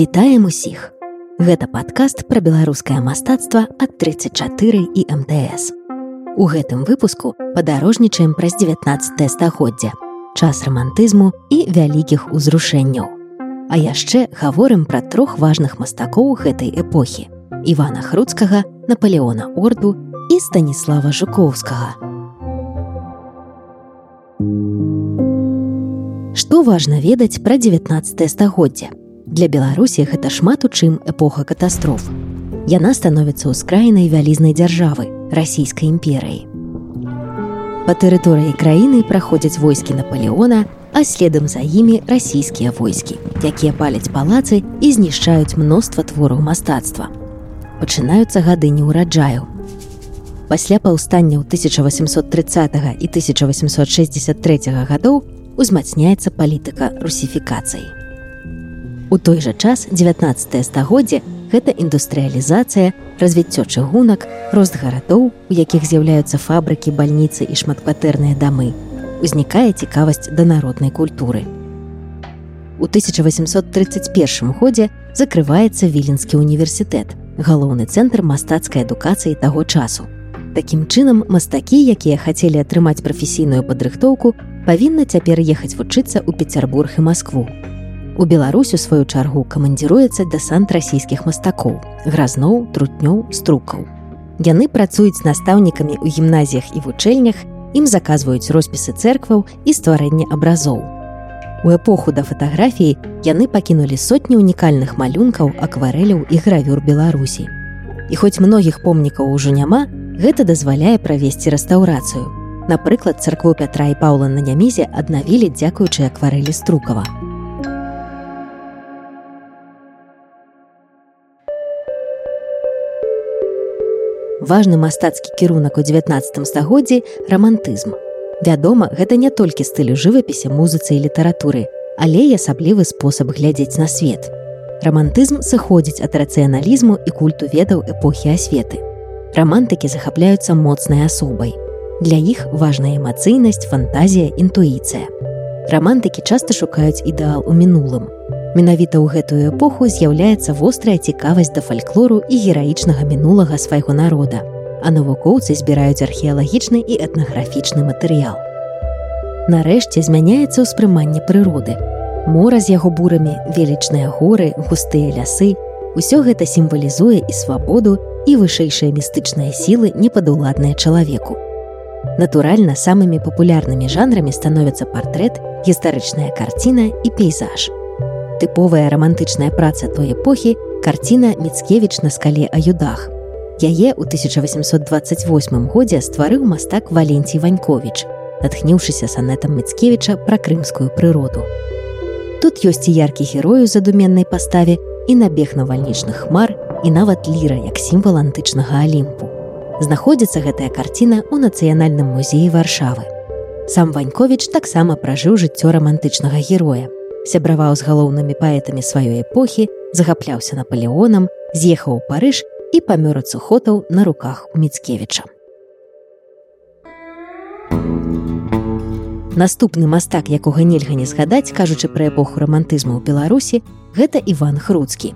Вітаем усіх. Гэта падкаст пра беларускае мастацтва ад 34 і МТС. У гэтым выпуску падарожнічаем праз 19 стагоддзя, час рамантызму і вялікіх узрушэнняў. А яшчэ гаворым пра трох важных мастакоў гэтай эпохі: Івана Хруцкага, Наполеона Орду і Станіслава Жукоўскага. Што важна ведаць пра 19 стагоддзя? Для Беларусі гэта шмат у чым эпоха катастроф. Яна становіцца ўскраінай вялізнай дзяржавы расійскай імперыі. Па тэрыторыі краіны праходзяць войскі Наполеона, а следам за імі расійскія войскі, якія паляць палацы і знішчаюць мноства твораў мастацтва. Пачынаюцца гады неўраджаю. Пасля паўстання ў 1830 і 1863 гадоў узмацняецца палітыка русіфікацыі. У той жа час 19 стагоддзе гэта індустрыялізацыя, развіццё чыгунак, рост гарадоў, у якіх з'яўляюцца фабрыкі, бальніцы і шматкватэрныя дамы. Узнікае цікавасць да народнай культуры. У 1831 годзе закрываецца віленскі універсітэт, галоўны цэнтр мастацкай адукацыі таго часу. Такім чынам мастакі, якія хацелі атрымаць прафесійную падрыхтоўку, павінны цяпер ехаць вучыцца ў Пецярбург і Маскву. У Беларусь у сваю чаргу камандзіруецца дэсант расійскіх мастакоў, гразноў, трутнёў, струкаў. Яны працуюць настаўнікамі ў гімназіях і вучэльнях, ім заказваюць роспісы церкваў і стварэнне абразоў. У эпоху да фатаграфіі яны пакінулі сотні унікальных малюнкаў, акварэляў і гравюр Беларусі. І хоць многіх помнікаў ужо няма, гэта дазваляе правесці рэстаўрацыю. Напрыклад, царкву Пятра і Паўла на нямізе аднавілі дзякуючы акварэлі струкава. Важны мастацкі кірунак у 19 стагоддзі рамантызм. Вядома, гэта не толькі стылю жывапісе музыцы і літаратуры, але і асаблівы спосаб глядзець на свет. Рамантызм сыходзіць ад рацыяналізму і культу ведаў эпохі асветы. Рамантыкі захапляюцца моцнай асобай. Для іх важная эмацыйнасць, фантазія, інтуіцыя. Рамантыкі часта шукаюць ідэал у мінулым, Менавіта ў гэтую эпоху з'яўляецца вострая цікавасць да фальклору і гераічнага мінулага свайго народа. А навукоўцы збіраюць археалагічны і этнаграфічны матэрыял. Нарэшце змяняецца ўспрыманне прыроды. Мора з яго бурамі, велічныя горы, густыя лясы, усё гэта сімвалізуе і свабоду і вышэйшыя містычныя сілы непадуладныя чалавеку. Натуральна, самымі папулярнымі жанрамі становяцца партрэт, гістарычная карціна і пейзаж тыповая рамантычная праца той эпохі карціна Мецкевіч на скале аюдах. Яе ў 1828 годзе стварыў мастак Валенцій Ваньковіч, натхніўшыся санетам Мецкевіча пра крымскую прыроду. Тут ёсць і яркі герою задуменнай паставе і набег навальнічных хмар і нават ліра як сімвал антычнага алімпу. Знаходзіцца гэтая карціна ў нацыянальным музеі варшавы. Сам Ваньковіч таксама пражыў жыццё рамантычнага героя, сябраваў з галоўнымі паэтамі сваёй эпохі, захапляўся наполеонам, з'ехаў у парыж і памёр ад сухотаў на руках у міцкевіча. Наступны мастак, якога нельга не згадаць, кажучы пра эпоху рамантызму ў Беларусі, гэта Іван Хруцкі.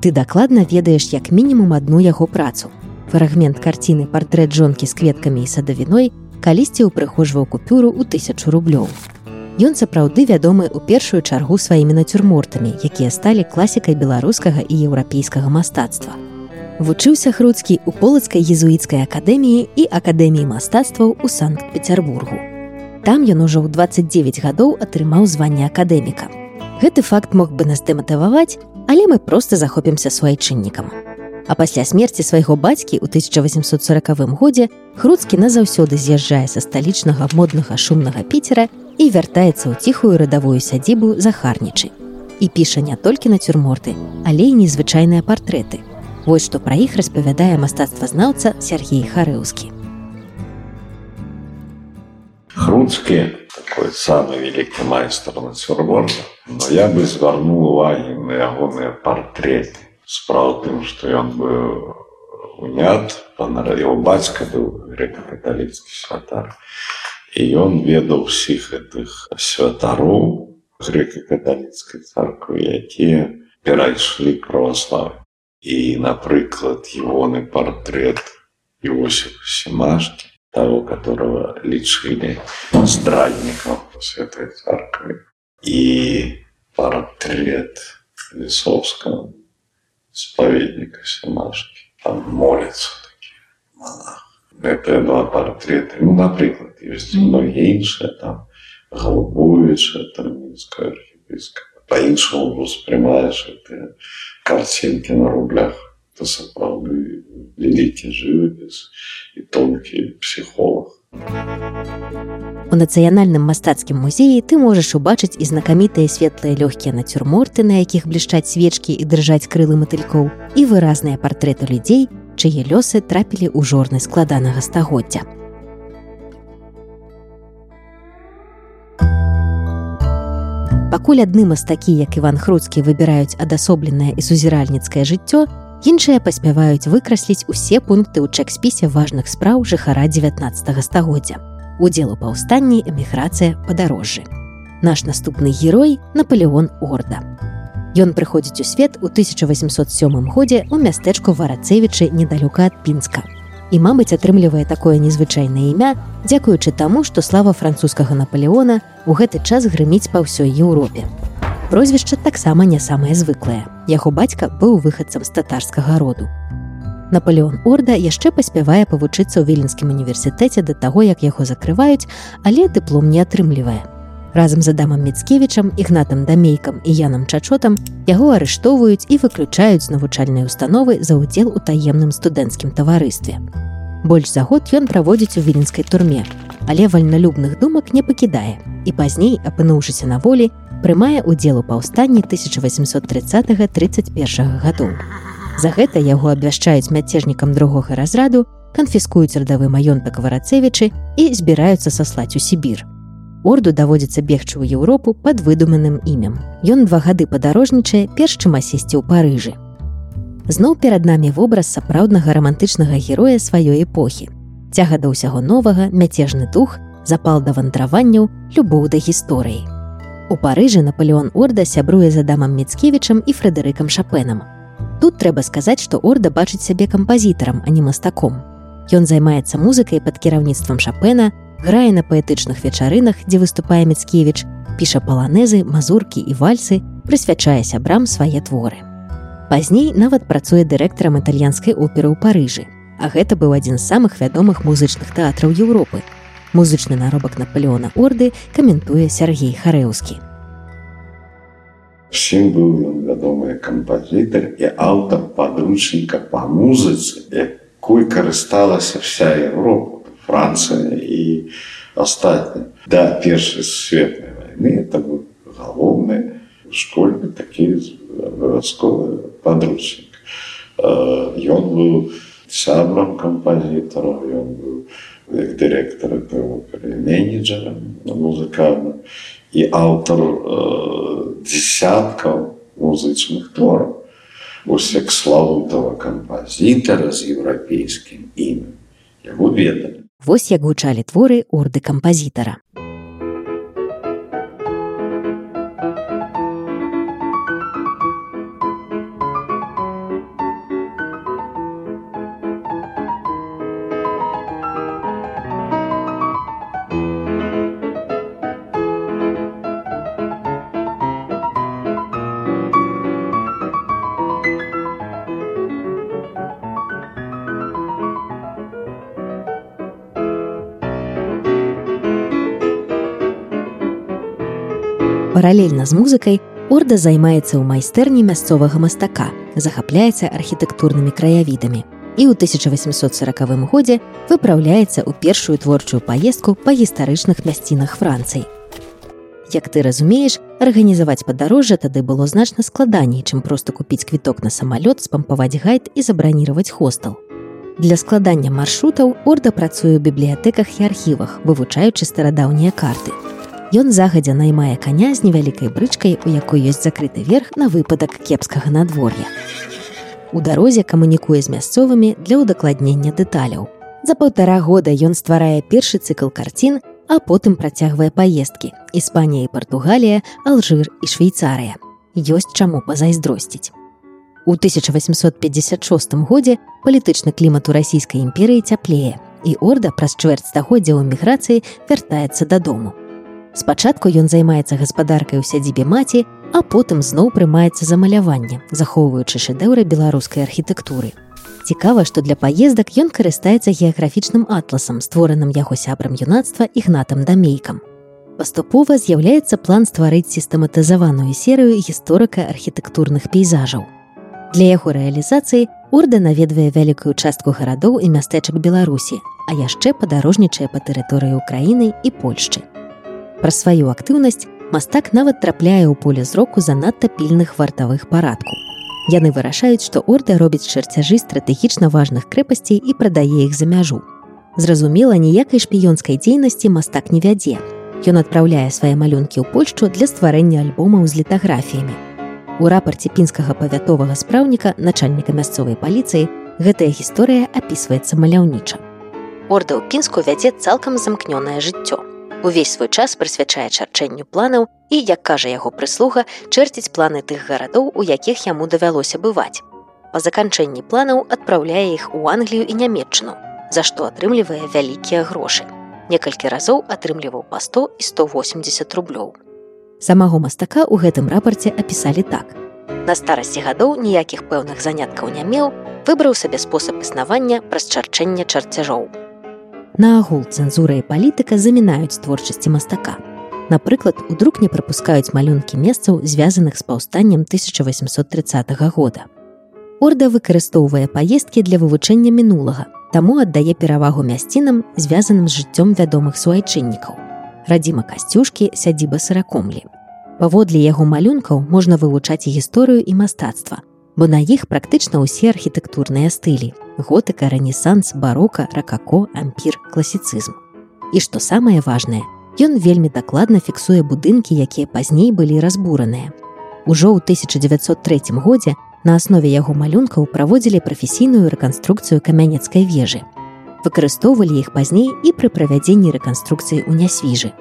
Ты дакладна ведаеш як мінімум адну яго працу. Фрагмент карціны партрэт жонкі з кветкамі і садавіной калісьці ўпрыхожваў купюру ў тысячу рублёў. Ён сапраўды вядомы ў першую чаргу сваімі нацюрмортамі, якія сталі класікай беларускага і еўрапейскага мастацтва. Вучыўся хруцкі ў полацкай езуіцкай акадэміі і акадэміі мастацтваў у санкт-пецярбургу. Там ён ужо ў 29 гадоў атрымаў званне акадэміка. Гэты факт мог бы нас дэматываваць, але мы проста захопімся суайчыннікам. А пасля смерці свайго бацькі ў 1840 годзе хруцкі назаўсёды з'язджае са сталічнага моднага шумнага піцера і вяртаецца ў ціхую радавую сядзібу захарнічы. І піша не толькі нацюрморты, але і незвычайныя партрэты. Вось што пра іх распавядае мастацтвазнаўца Сергей Харэўскі. Хруцкі такой самы вялікі майстар нацюрморта, но я бы звярнуў увагі на ягоныя партреты. Справа тым, што ён быў унят, панарадзіў бацька быў грэка-каталіцкі святар і ён ведаў усіх гэтых святароў грэка-каталіцкай царквы якія перайшлі православе і напрыклад егоны портрет Иосифа Семашки, того, которого лечили здравником Святой Церкви, и портрет Лисовского, споведника Семашки. Там молится такие монах. Это два портрета. Ну, например, есть многие іншие, там, Голубовича, Терминского архиепископа. По-іншому воспринимаешь это картинки на рублях. Это сапраўды великий живопис и тонкий психолог. У нацыянальным мастацкім музеі ты можаш убачыць і знакамітыя светлыя лёгкія нацюрморты, на якіх блішчаць свечкі і дрыжаць крылы матылькоў і выразныя партрэты людзей, чые лёсы трапілі ў жорны складанага стагоддзя. Пакуль адны мастакі, як Іван Хруцкі выбіраюць адасобленае і сузіральніцкае жыццё, іншыя паспяваюць выкрасліць усе пункты ў чэк-спісе важных спраў жыхара 19 стагоддзя. Удзел у паўстанні эміграцыя падарожжы. Наш наступны герой Наполеон Орда. Ён прыходзіць у свет у 1807 годзе ў мястэчку варацэвічы недалёка ад пінска. І, мабыць, атрымлівае такое незвычайнае імя, дзякуючы таму, што слава французскага Наполеона ў гэты час грыміць па ўсёй Еўропе прозвішча таксама не самае звыклае. Яго бацька быў выхадцам з татарскага роду. Наполеон Орда яшчэ паспявае павучыцца ў віленскім універсітэце да таго, як яго закрываюць, але дыплом не атрымлівае. Разам з адамам Мецкевічам, ігнатам дамейкам і янам чачотам яго арыштоўваюць і выключаюць з навучальнай установы за ўдзел у таемным студэнцкім таварыстве. Больш за год ён праводзіць у віленскай турме, але вальналюбных думак не пакідае. І пазней, апынуўшыся на волі, прымае ўдзел у паўстанні 1830-31 гадоў. За гэта яго абвяшчаюць мяцежнікам другога разраду, канфіскуюць радавы маёнтак варацэвічы і збіраюцца саслаць у Сібір. Орду даводзіцца бегчы ў Еўропу пад выдуманым імем. Ён два гады падарожнічае перш чым асесці ў парыжы. Зноў перад намі вобраз сапраўднага рамантычнага героя сваёй эпохі. Цяга да ўсяго новага, мяцежны дух, запал да вандраванняў, любоў да гісторыі. У парыжы Наполеон Орда сябруе за дамам Мецкевічам і фрэдэрыкам Шапенам. Тут трэба сказаць, што Орда бачыць сябе кампазітарам, а не мастаком. Ён займаецца музыкай пад кіраўніцтвам Шапена, грае на паэтычных вечарынах, дзе выступае Мецкевіч, піша паланезы, мазуркі і вальсы, прысвячае сябрам свае творы. Пазней нават працуе дырэктарам італьянскай оперы ў Парыжы. А гэта быў адзін з самых вядомых музычных тэатраў Еўропы, музычны наробак Наполеона Орды каментуе Сергей Харэўскі. Всім быў ён вядомы кампазітар і аўтар падручніка па музыцы, якой карысталася вся Европа, Францыя і астатні да першай светлай вайны это быў галоўны школьны такі абавязковы падручнік. Ён быў сябрам кампазітараў, ён быў як директора оперы, менеджером музыкальным и автор э, десятков музычных творов. Усек славутого композитора с европейским именем. Его ведали. Вось як гучалі творы орды кампазітара. Паралельна з музыкай орда займаецца ў майстэрні мясцовага мастака, захапляецца архітэктурнымі краявідамі. І ў 1840 годзе выпраўляецца ў першую творчую паездку па гістарычных мясцінах Францыі. Як ты разумееш, арганізаваць падарожжа тады было значна складаней, чым проста купіць квіток на самалёт, спампаваць гайд і забраніраваць хостал. Для складання маршрутаў орда працуе ў бібліятэках і архівах, вывучаючы старадаўнія карты. Ён загадзя наймае каня з невялікай брычкай, у якой ёсць закрыты верх на выпадак кепскага надвор'я. У дарозе камунікуе з мясцовымі для ўдакладнення дэталяў. За паўтара года ён стварае першы цыкл карцін, а потым працягвае паездкі. Іспанія і Партугалія, Алжыр і Швейцарыя. ёсць чаму пазайздросціць. У 1856 годзе палітычны клімат у расійскай імперыі цяплее, і орда праз чвэрць стагоддзя ў міграцыі вяртаецца дадому. Спачатку ён займаецца гаспадаркай у сядзібе маці, а потым зноў прымаецца за маляванне, захоўваючы шэдэўры беларускай архітэктуры. Цікава, што для паездак ён карыстаецца геаграфічным атласам, створаным яго сябрам юнацтва ігнатам дамейкам. Паступова з'яўляецца план стварыць сістэматызаваную серыю гісторыка-архітэктурных пейзажаў. Для яго рэалізацыі Орда наведвае вялікую частку гарадоў і мястэчак Беларусі, а яшчэ падарожнічае па тэрыторыі Украіны і Польшчы. Пра сваю актыўнасць мастак нават трапляе ў поле зроку занадта пільных вартавых парадку. Яны вырашаюць, што орда робіць чарцяжы стратэгічна важных крэпасцей і прадае іх за мяжу. Зразумела, ніякай шпіёнскай дзейнасці мастак не вядзе. Ён адпраўляе свае малюнкі ў Польшчу для стварэння альбомаў з літаграфіямі. У рапарце пінскага павятовага спраўніка начальніка мясцовай паліцыі гэтая гісторыя апісваецца маляўніча. Орда ў пінску вядзе цалкам замкнёнае жыццё. Увесь свой час прысвячае чарчэнню планаў і, як кажа яго прыслуга, чэрціць планы тых гарадоў, у якіх яму давялося бываць. Па заканчэнні планаў адпраўляе іх у Англію і нямметчыну, за што атрымлівае вялікія грошы. Некалькі разоў атрымліваў па 100 і 180 рублёў. Самаго мастака ў гэтым рапарце апісалі так. На старасці гадоў ніякіх пэўных заняткаў не меў, выбраў сабе спосаб існавання праз чарчэння чарцяжоў. На агул цэнзура і палітыка замінаюць творчасці мастака. Напрыклад, у друк не прапускаюць малюнкі месцаў, звязаных з паўстаннем 1830 года. Орда выкарыстоўвае паездкі для вывучэння мінулага, таму аддае перавагу мясцінам, звязаным з жыццём вядомых суайчыннікаў радзіма касцюшкі сядзіба сыракомлі. Паводле яго малюнкаў можна вывучаць і гісторыю і мастацтва, бо на іх практычна ўсе архітэктурныя стылі: готыка, рэнесанс, барока, ракако, ампір, класіцызм. І што самае важнае, ён вельмі дакладна фіксуе будынкі, якія пазней былі разбураныя. Ужо ў 1903 годзе на аснове яго малюнкаў праводзілі прафесійную рэканструкцыю камянецкай вежы выкарыстоўвалі іх пазней і пры правядзенні рэканструкцыі ў нясвіжы.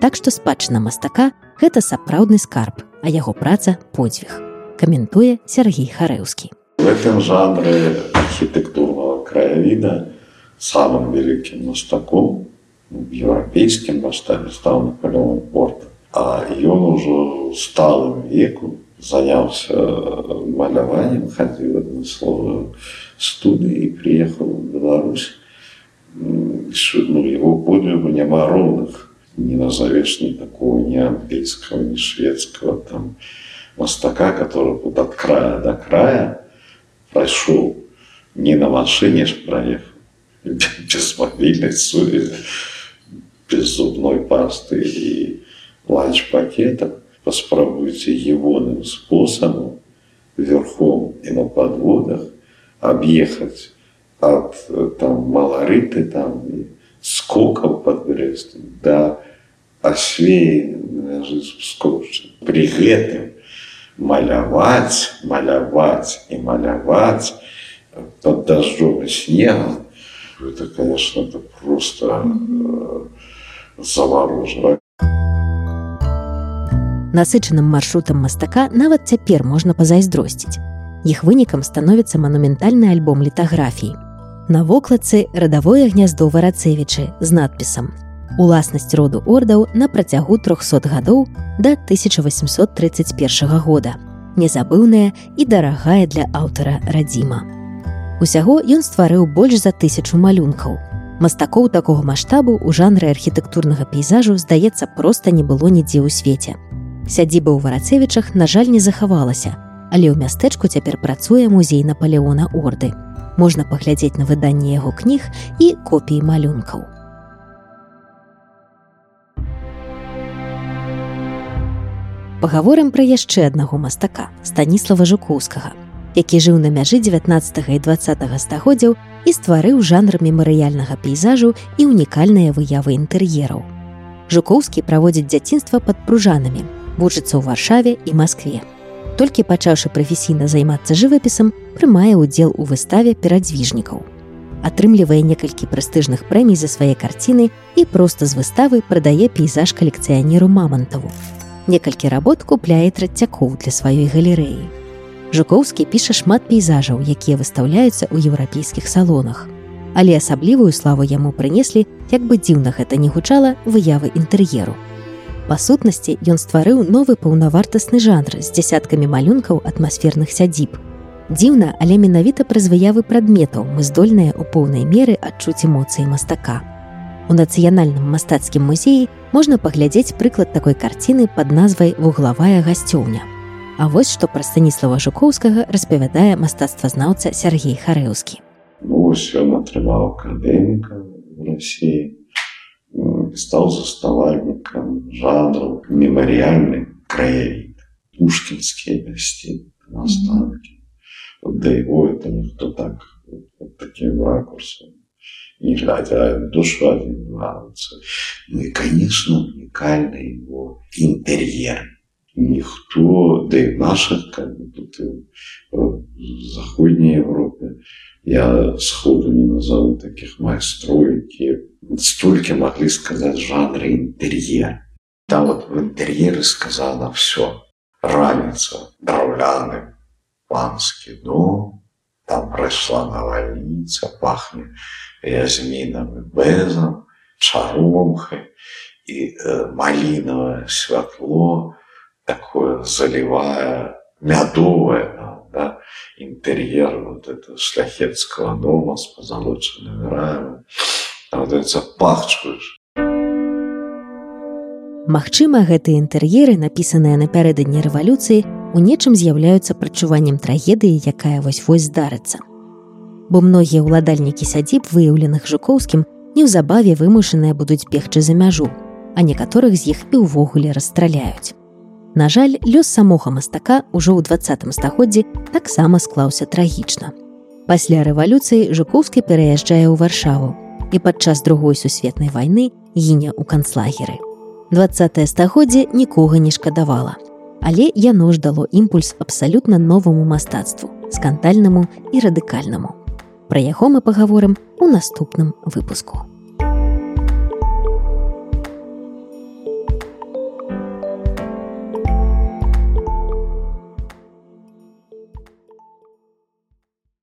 Так што спадчына мастака гэта сапраўдны скарб, а яго праца подзвіг. Каментуе Сергій Харэўскі. В этом жанре архітэктурного краявіда самым вялікім мастаком в еўрапейскім маштабе стаў Наполеон порт. А ён ужо сталым веку заняўся маляваннем, хадзіў адмысловую студыі і приехал в Беларусь ну, его подвигу няма ровных. Не назовешь ни такого, ни английского, ни шведского там мостака, который вот от края до края прошел не на машине проехал, без мобильной сури, без зубной пасты и ланч-пакетов. Поспробуйте егоным способом верхом и на подводах объехать от там маларыты там скокаў под брестом да асвеі скорча при гэтым маляваць маляваць і маляваць под дожджом и снегом это конечно это просто э, заворожено насычаным маршрутам мастака нават цяпер можна пазайздросціць іх вынікам становіцца манументальны альбом літаграфіі. На вокладцы радавое гняздо варацэвічы з надпісам. Уласнасць роду ордаў на працягу 300 гадоў да 1831 года. Незабыўная і дарагая для аўтара радзіма. Усяго ён стварыў больш за тысячу малюнкаў. Мастакоў такога маштабу ў жанры архітэктурнага пейзажу, здаецца, проста не было нідзе ў свеце. Сядзіба ў варацэвічах, на жаль, не захавалася, але ў мястэчку цяпер працуе музей Наполеона орды можна паглядзець на выданне яго кніг і копіі малюнкаў. Пагаворым пра яшчэ аднаго мастака станіслава жукоўскага, які жыў на мяжы 19 і 20 стагоддзяў і стварыў жанр мемарыяльнага пейзажу і унікальныя выявы інтэр'ераў. Жукоўскі праводзіць дзяцінства пад пружанамі, вучыцца ў варшаве і Маскве толькі пачаўшы прафесійна займацца жывапісам, прымае ўдзел у выставе перадзвіжнікаў. Атрымлівае некалькі прэстыжных прэмій за свае карціны і проста з выставы прадае пейзаж калекцыянеру мамантаву. Некалькі работ купляе трацякоў для сваёй галерэі. Жукоўскі піша шмат пейзажаў, якія выстаўляюцца ў еўрапейскіх салонах. Але асаблівую славу яму прынеслі, як бы дзіўна гэта не гучала выявы інтэр'еру. Па сутнасці ён стварыў новы паўнавартасны жанр з дзясяткамі малюнкаў атмасферных сядзіб. Дзіўна, але менавіта праз выявы прадметаў мы здольныя ў поўнай меры адчуць эмоцыі мастака. У нацыянальным мастацкім музеі можна паглядзець прыклад такой карціны пад назвай вуглавая гасцёўня. А вось што пра станіслава жукоўскага распавядае мастацтвазнаўца Сергей Харэўскі. Вось ён атрымаў акадэміка Росіі стаў заставальнікам жанру мемарыяльны краявід пушкінскія вясці наставкі да его это ніхто так таким ракурсом не глядя душа нравится. Ну и, конечно, уникальный его интерьер. Никто, да и в наших, как бы тут в Заходней Европе, я сходу не назову таких майстров, которые столько могли сказать жанры интерьер. Да, вот в интерьере сказано все. Раница, дровляный, панский дом, там прошла навальница, пахнет язмінам бэзам, чарумхай і э, малінавае святло такое залівае мядовае да, інтэр'ер вот это шляхецкага дома з пазалочанымі рамі пахчуеш. Магчыма, гэтыя інтэр'еры, напісаныя напярэдадні рэвалюцыі, у нечым з'яўляюцца прачуваннем трагедыі, якая вось-вось здарыцца бо многія ўладальнікі сядзіб выяўленых жукоўскім неўзабаве вымушаныя будуць бегчы за мяжу, а некаторых з іх і ўвогуле расстраляюць. На жаль, лёс самога мастака ўжо ў двадцатым стагоддзі таксама склаўся трагічна. Пасля рэвалюцыі жукоўскі пераязджае ў варшаву і падчас другой сусветнай вайны гіне ў канцлагеры. Двае стагоддзе нікога не шкадавала. Але яно ж дало імпульс абсалютна новаму мастацтву, скандальнаму і радыкальнаму. Пра яго мы пагаворым у наступным выпуску.